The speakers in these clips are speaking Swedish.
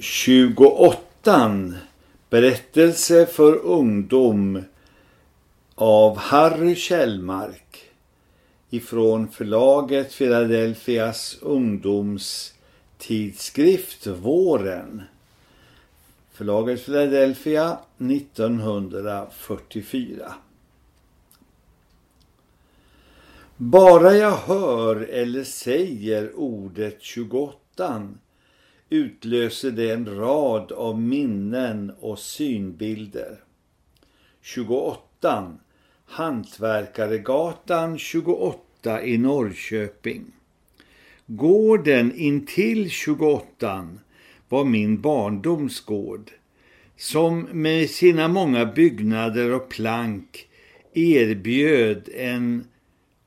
28 Berättelse för ungdom av Harry Kjellmark ifrån förlaget Philadelphias ungdomstidskrift Våren. Förlaget Philadelphia 1944. Bara jag hör eller säger ordet 28 utlöser det en rad av minnen och synbilder. 28 Hantverkaregatan 28 i Norrköping. Gården intill 28 var min barndomsgård som med sina många byggnader och plank erbjöd en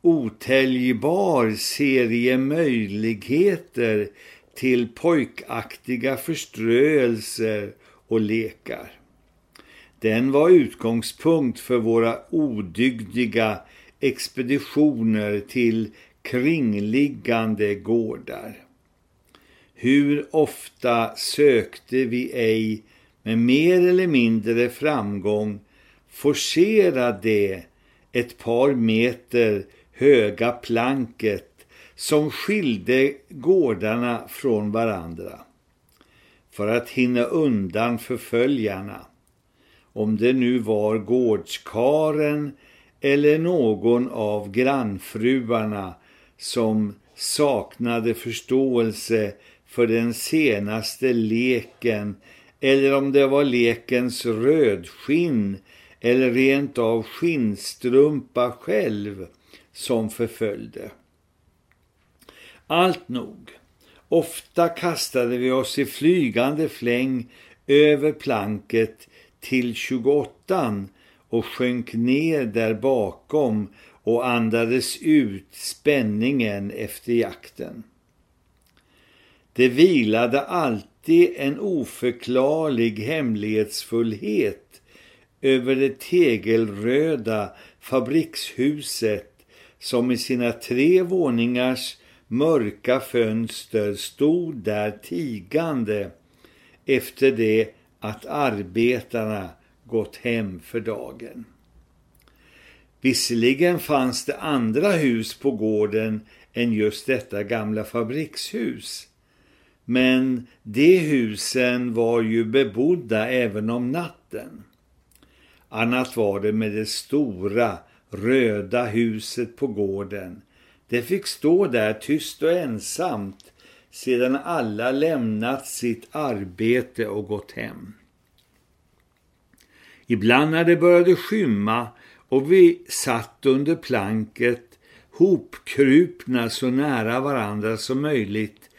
otäljbar serie möjligheter till pojkaktiga förströelser och lekar. Den var utgångspunkt för våra odygdiga expeditioner till kringliggande gårdar. Hur ofta sökte vi ej med mer eller mindre framgång forcera det ett par meter höga planket som skilde gårdarna från varandra för att hinna undan förföljarna. Om det nu var gårdskaren eller någon av grannfruarna som saknade förståelse för den senaste leken eller om det var lekens rödskinn eller rent av skinnstrumpa själv som förföljde. Allt nog. Ofta kastade vi oss i flygande fläng över planket till 28 och sjönk ner där bakom och andades ut spänningen efter jakten. Det vilade alltid en oförklarlig hemlighetsfullhet över det tegelröda fabrikshuset som i sina tre våningars mörka fönster stod där tigande efter det att arbetarna gått hem för dagen. Visserligen fanns det andra hus på gården än just detta gamla fabrikshus. Men de husen var ju bebodda även om natten. Annat var det med det stora röda huset på gården det fick stå där tyst och ensamt sedan alla lämnat sitt arbete och gått hem. Ibland när det började skymma och vi satt under planket hopkrupna så nära varandra som möjligt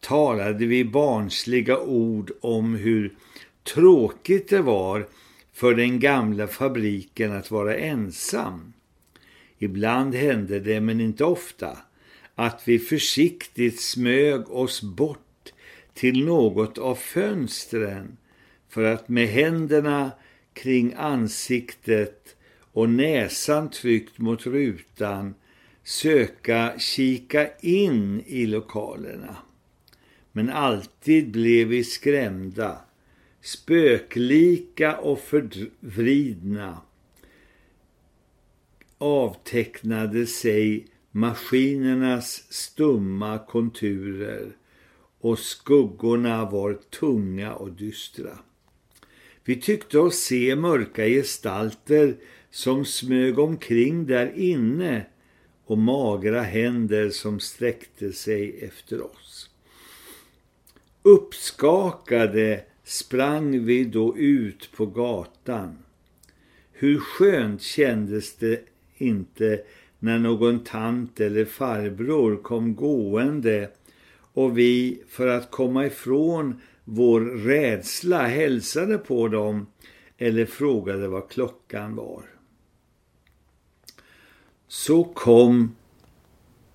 talade vi barnsliga ord om hur tråkigt det var för den gamla fabriken att vara ensam. Ibland hände det, men inte ofta, att vi försiktigt smög oss bort till något av fönstren för att med händerna kring ansiktet och näsan tryckt mot rutan söka kika in i lokalerna. Men alltid blev vi skrämda, spöklika och förvridna avtecknade sig maskinernas stumma konturer och skuggorna var tunga och dystra. Vi tyckte oss se mörka gestalter som smög omkring där inne och magra händer som sträckte sig efter oss. Uppskakade sprang vi då ut på gatan. Hur skönt kändes det inte när någon tant eller farbror kom gående och vi för att komma ifrån vår rädsla hälsade på dem eller frågade vad klockan var. Så kom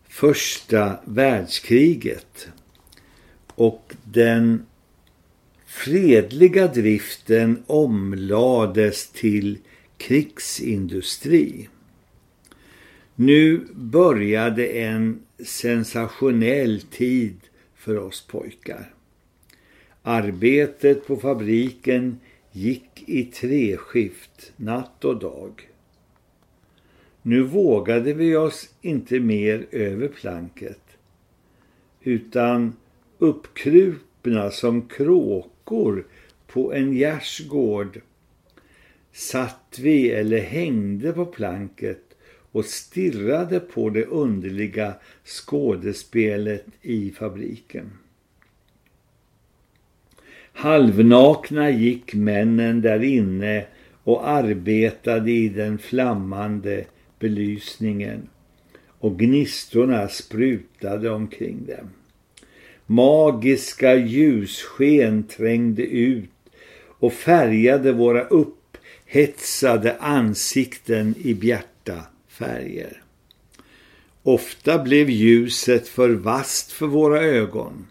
första världskriget och den fredliga driften omlades till krigsindustri. Nu började en sensationell tid för oss pojkar. Arbetet på fabriken gick i treskift, natt och dag. Nu vågade vi oss inte mer över planket, utan uppkrupna som kråkor på en gärdsgård satt vi eller hängde på planket och stirrade på det underliga skådespelet i fabriken. Halvnakna gick männen där inne och arbetade i den flammande belysningen och gnistorna sprutade omkring dem. Magiska ljussken trängde ut och färgade våra upphetsade ansikten i bjärt färger. Ofta blev ljuset för vast för våra ögon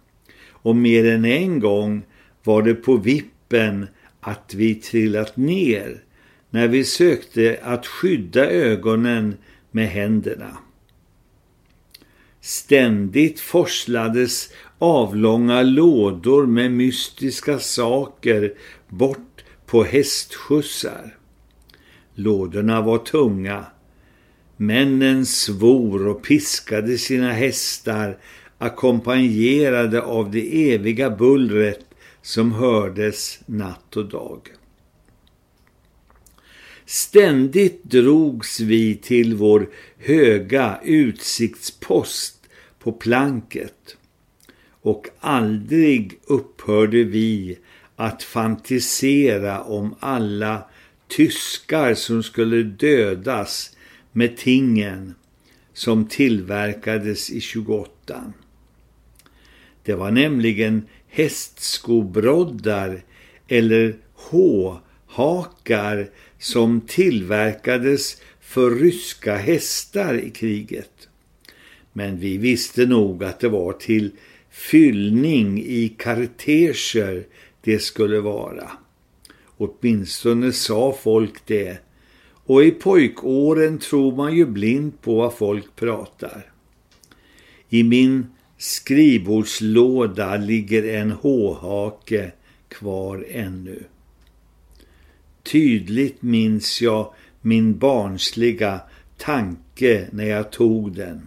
och mer än en gång var det på vippen att vi trillat ner när vi sökte att skydda ögonen med händerna. Ständigt forslades avlånga lådor med mystiska saker bort på hästskjutsar. Lådorna var tunga. Männen svor och piskade sina hästar ackompanjerade av det eviga bullret som hördes natt och dag. Ständigt drogs vi till vår höga utsiktspost på planket och aldrig upphörde vi att fantisera om alla tyskar som skulle dödas med tingen som tillverkades i 28. Det var nämligen hästskobroddar eller H-hakar som tillverkades för ryska hästar i kriget. Men vi visste nog att det var till fyllning i karteger det skulle vara. Åtminstone sa folk det. Och i pojkåren tror man ju blind på vad folk pratar. I min skrivbordslåda ligger en håhake kvar ännu. Tydligt minns jag min barnsliga tanke när jag tog den.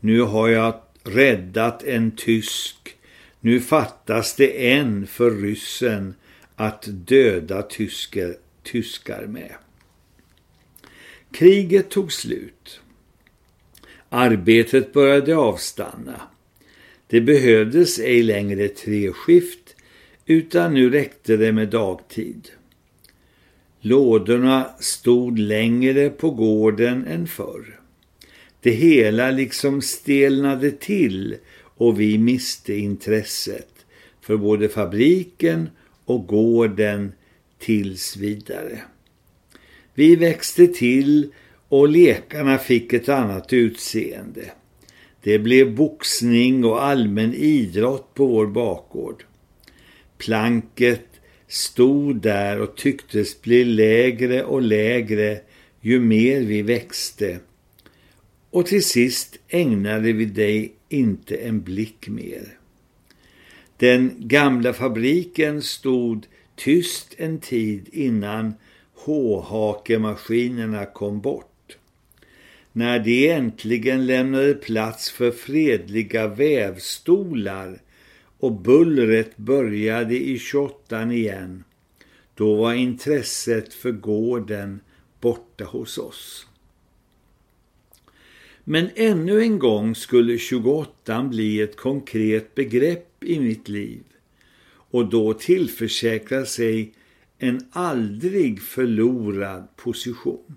Nu har jag räddat en tysk. Nu fattas det en för ryssen att döda tysker, tyskar med. Kriget tog slut. Arbetet började avstanna. Det behövdes ej längre tre skift utan nu räckte det med dagtid. Lådorna stod längre på gården än förr. Det hela liksom stelnade till och vi miste intresset för både fabriken och gården tills vidare. Vi växte till och lekarna fick ett annat utseende. Det blev boxning och allmän idrott på vår bakgård. Planket stod där och tycktes bli lägre och lägre ju mer vi växte. Och till sist ägnade vi dig inte en blick mer. Den gamla fabriken stod tyst en tid innan H-hakemaskinerna kom bort. När de äntligen lämnade plats för fredliga vävstolar och bullret började i 28 igen, då var intresset för gården borta hos oss. Men ännu en gång skulle 28 bli ett konkret begrepp i mitt liv och då tillförsäkra sig en aldrig förlorad position.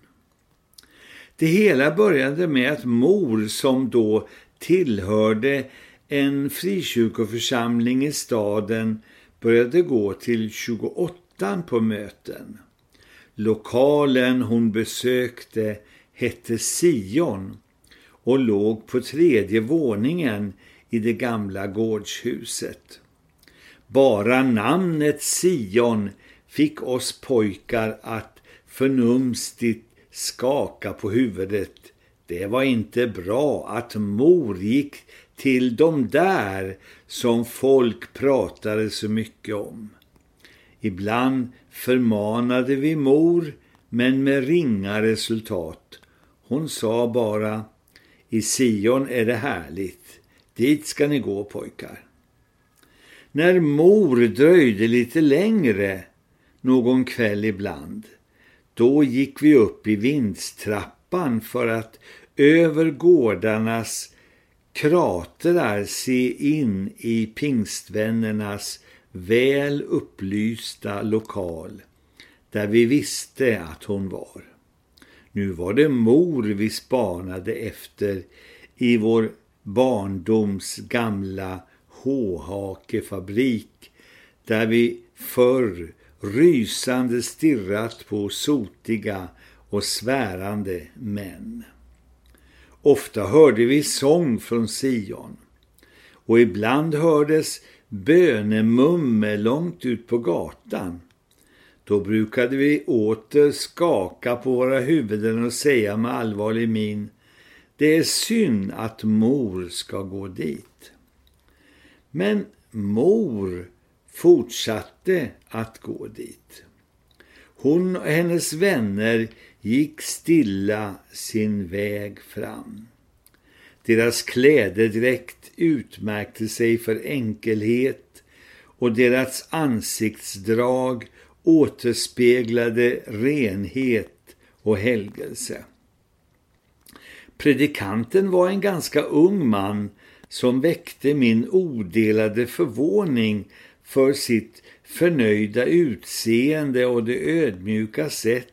Det hela började med att mor som då tillhörde en frikyrkoförsamling i staden började gå till 28 på möten. Lokalen hon besökte hette Sion och låg på tredje våningen i det gamla gårdshuset. Bara namnet Sion fick oss pojkar att förnumstigt skaka på huvudet. Det var inte bra att mor gick till de där som folk pratade så mycket om. Ibland förmanade vi mor, men med ringa resultat. Hon sa bara, i Sion är det härligt, dit ska ni gå pojkar. När mor dröjde lite längre någon kväll ibland, då gick vi upp i vindstrappan för att över gårdarnas kratrar se in i pingstvännernas väl upplysta lokal där vi visste att hon var. Nu var det mor vi spanade efter i vår barndoms gamla håhakefabrik där vi förr rysande stirrat på sotiga och svärande män. Ofta hörde vi sång från Sion och ibland hördes bönemumme långt ut på gatan. Då brukade vi åter skaka på våra huvuden och säga med allvarlig min Det är synd att mor ska gå dit. Men mor fortsatte att gå dit. Hon och hennes vänner gick stilla sin väg fram. Deras klädedräkt utmärkte sig för enkelhet och deras ansiktsdrag återspeglade renhet och helgelse. Predikanten var en ganska ung man som väckte min odelade förvåning för sitt förnöjda utseende och det ödmjuka sätt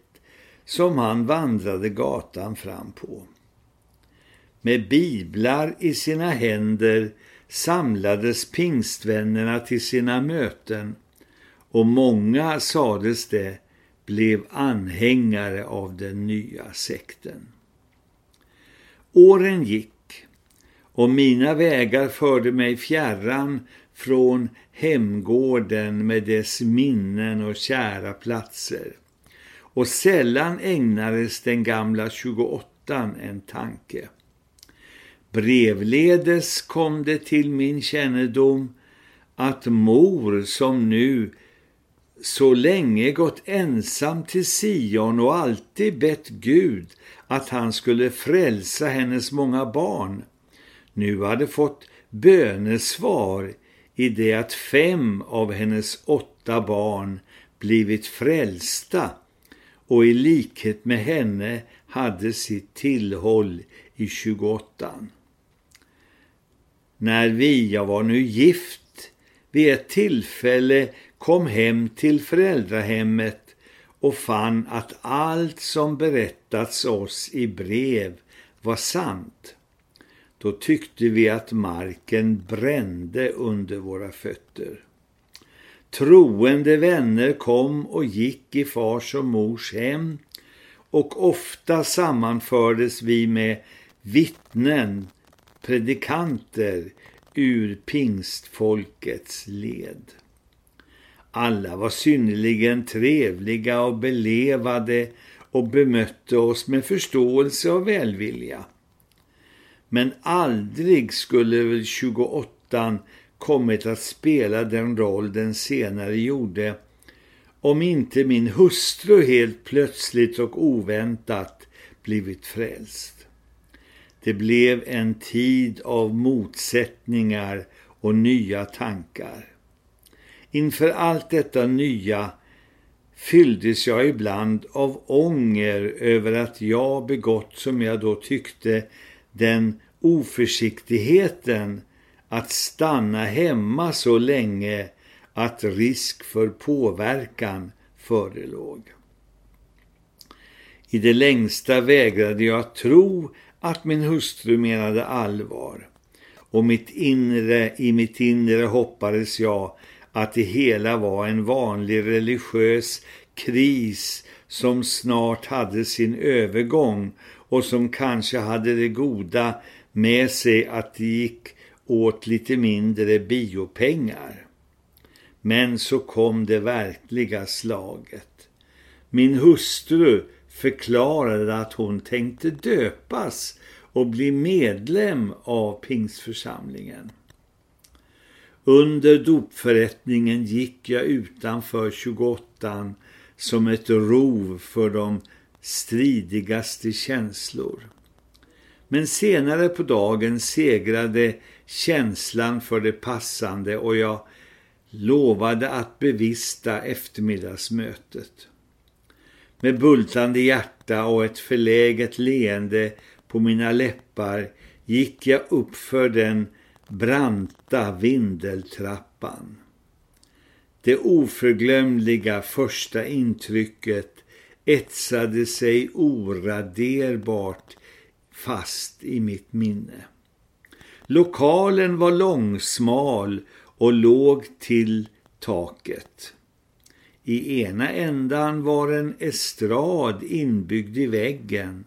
som han vandrade gatan fram på. Med biblar i sina händer samlades pingstvännerna till sina möten och många, sades det, blev anhängare av den nya sekten. Åren gick och mina vägar förde mig fjärran från hemgården med dess minnen och kära platser. Och sällan ägnades den gamla 28 en tanke. Brevledes kom det till min kännedom att mor som nu så länge gått ensam till Sion och alltid bett Gud att han skulle frälsa hennes många barn, nu hade fått bönesvar i det att fem av hennes åtta barn blivit frälsta och i likhet med henne hade sitt tillhåll i 28. När vi, jag var nu gift, vid ett tillfälle kom hem till föräldrahemmet och fann att allt som berättats oss i brev var sant. Då tyckte vi att marken brände under våra fötter. Troende vänner kom och gick i fars och mors hem och ofta sammanfördes vi med vittnen, predikanter ur pingstfolkets led. Alla var synnerligen trevliga och belevade och bemötte oss med förståelse och välvilja. Men aldrig skulle väl 28 kommit att spela den roll den senare gjorde om inte min hustru helt plötsligt och oväntat blivit frälst. Det blev en tid av motsättningar och nya tankar. Inför allt detta nya fylldes jag ibland av ånger över att jag begått som jag då tyckte den oförsiktigheten att stanna hemma så länge att risk för påverkan förelåg. I det längsta vägrade jag tro att min hustru menade allvar och mitt inre, i mitt inre hoppades jag att det hela var en vanlig religiös kris som snart hade sin övergång och som kanske hade det goda med sig att det gick åt lite mindre biopengar. Men så kom det verkliga slaget. Min hustru förklarade att hon tänkte döpas och bli medlem av pingsförsamlingen. Under dopförrättningen gick jag utanför 28 som ett rov för de stridigaste känslor. Men senare på dagen segrade känslan för det passande och jag lovade att bevista eftermiddagsmötet. Med bultande hjärta och ett förläget leende på mina läppar gick jag upp för den branta vindeltrappan. Det oförglömliga första intrycket etsade sig oraderbart fast i mitt minne. Lokalen var långsmal och låg till taket. I ena ändan var en estrad inbyggd i väggen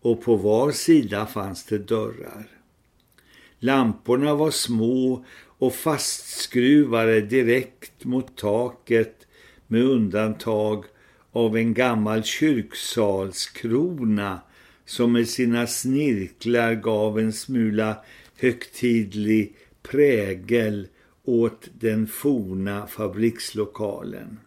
och på var sida fanns det dörrar. Lamporna var små och fastskruvade direkt mot taket med undantag av en gammal kyrksalskrona som med sina snirklar gav en smula högtidlig prägel åt den forna fabrikslokalen.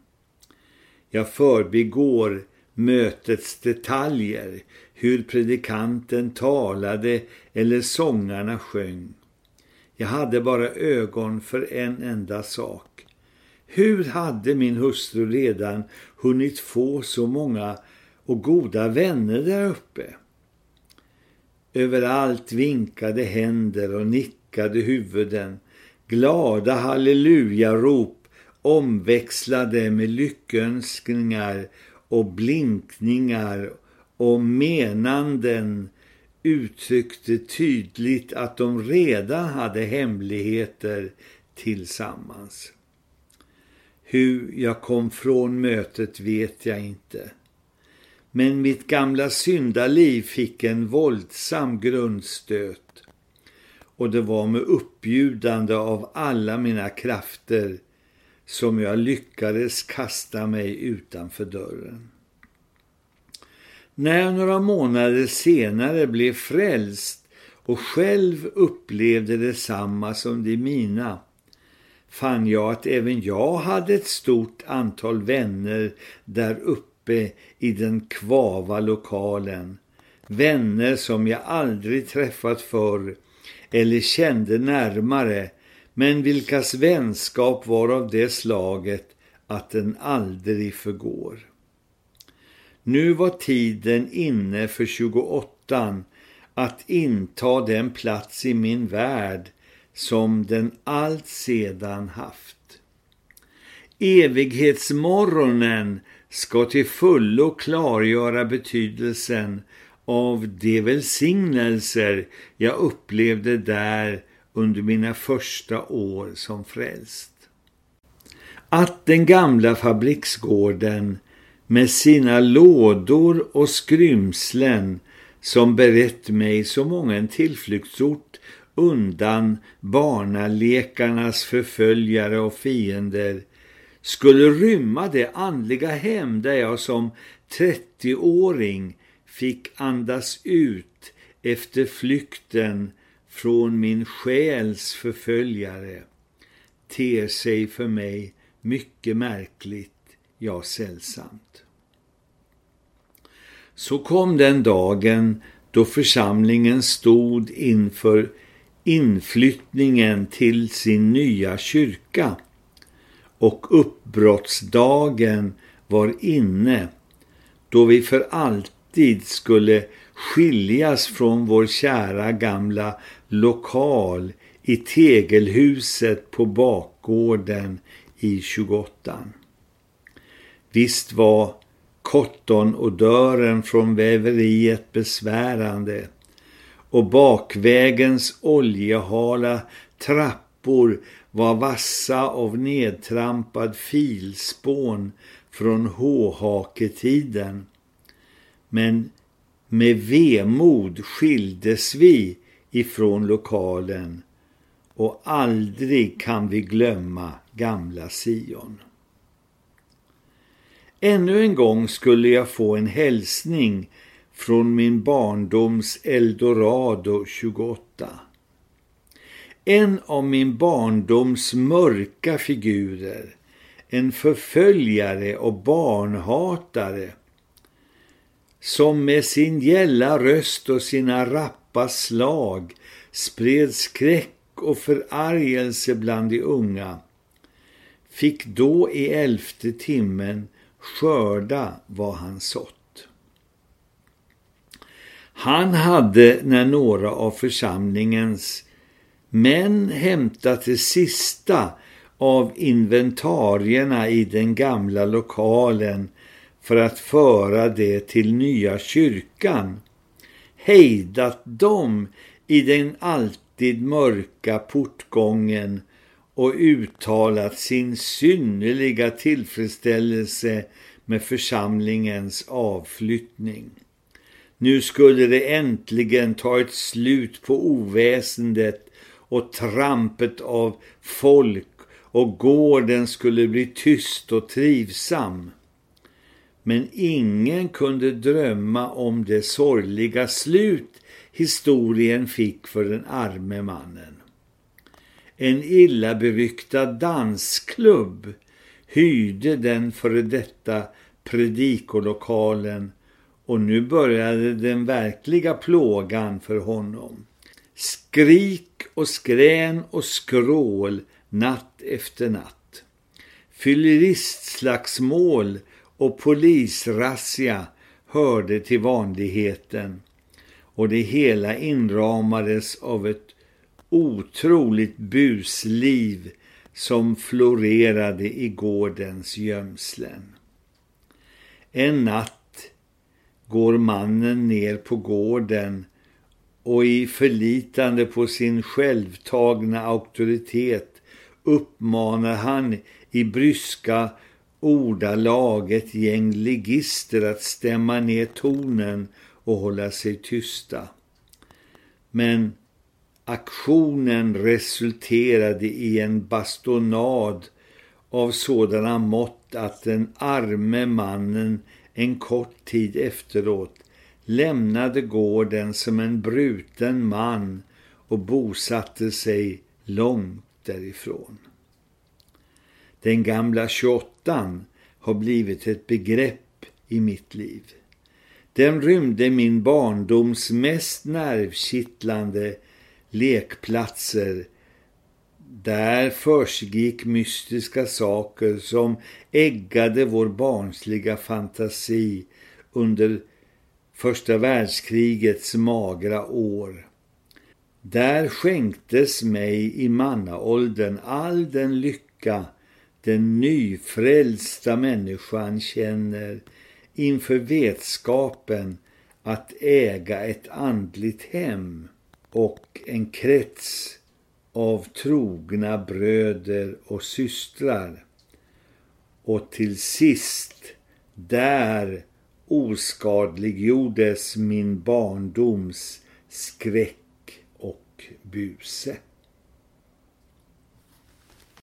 Jag förbigår mötets detaljer, hur predikanten talade eller sångarna sjöng. Jag hade bara ögon för en enda sak. Hur hade min hustru redan hunnit få så många och goda vänner där uppe? Överallt vinkade händer och nickade huvuden. Glada halleluja-rop omväxlade med lyckönskningar och blinkningar och menanden uttryckte tydligt att de redan hade hemligheter tillsammans. Hur jag kom från mötet vet jag inte. Men mitt gamla syndaliv fick en våldsam grundstöt och det var med uppbjudande av alla mina krafter som jag lyckades kasta mig utanför dörren. När jag några månader senare blev frälst och själv upplevde detsamma som de mina fann jag att även jag hade ett stort antal vänner där uppe i den kvava lokalen. Vänner som jag aldrig träffat förr eller kände närmare men vilkas vänskap var av det slaget att den aldrig förgår. Nu var tiden inne för 28 att inta den plats i min värld som den allt sedan haft. Evighetsmorgonen ska till fullo klargöra betydelsen av de välsignelser jag upplevde där under mina första år som frälst. Att den gamla fabriksgården med sina lådor och skrymslen som berett mig så många en tillflyktsort undan barnalekarnas förföljare och fiender skulle rymma det andliga hem där jag som 30-åring fick andas ut efter flykten från min själs förföljare ter sig för mig mycket märkligt, ja sällsamt. Så kom den dagen då församlingen stod inför inflyttningen till sin nya kyrka och uppbrottsdagen var inne då vi för alltid skulle skiljas från vår kära gamla lokal i tegelhuset på bakgården i 28. Visst var kotton och dörren från väveriet besvärande och bakvägens oljehala trappor var vassa av nedtrampad filspån från håhaketiden. Men med vemod skildes vi ifrån lokalen och aldrig kan vi glömma gamla Sion. Ännu en gång skulle jag få en hälsning från min barndoms Eldorado 28. En av min barndoms mörka figurer, en förföljare och barnhatare som med sin gälla röst och sina rappa slag spred skräck och förargelse bland de unga, fick då i elfte timmen skörda vad han sått. Han hade när några av församlingens män hämtat det sista av inventarierna i den gamla lokalen för att föra det till nya kyrkan, hejdat dem i den alltid mörka portgången och uttalat sin synnerliga tillfredsställelse med församlingens avflyttning. Nu skulle det äntligen ta ett slut på oväsendet och trampet av folk och gården skulle bli tyst och trivsam. Men ingen kunde drömma om det sorgliga slut historien fick för den arme mannen. En illa beryktad dansklubb hyrde den före detta predikolokalen och nu började den verkliga plågan för honom. Skrik och skrän och skrål natt efter natt. Fylleristslagsmål och polisrazzia hörde till vanligheten och det hela inramades av ett otroligt busliv som florerade i gårdens gömslen. En natt går mannen ner på gården och i förlitande på sin självtagna auktoritet uppmanar han i bryska ordalag ett gäng ligister att stämma ner tonen och hålla sig tysta. Men aktionen resulterade i en bastonad av sådana mått att den arme mannen en kort tid efteråt lämnade gården som en bruten man och bosatte sig långt därifrån. Den gamla 28 har blivit ett begrepp i mitt liv. Den rymde min barndoms mest nervkittlande lekplatser där försiggick mystiska saker som äggade vår barnsliga fantasi under första världskrigets magra år. Där skänktes mig i mannaåldern all den lycka den nyfrälsta människan känner inför vetskapen att äga ett andligt hem och en krets av trogna bröder och systrar. Och till sist, där oskadliggjordes min barndoms skräck och buse.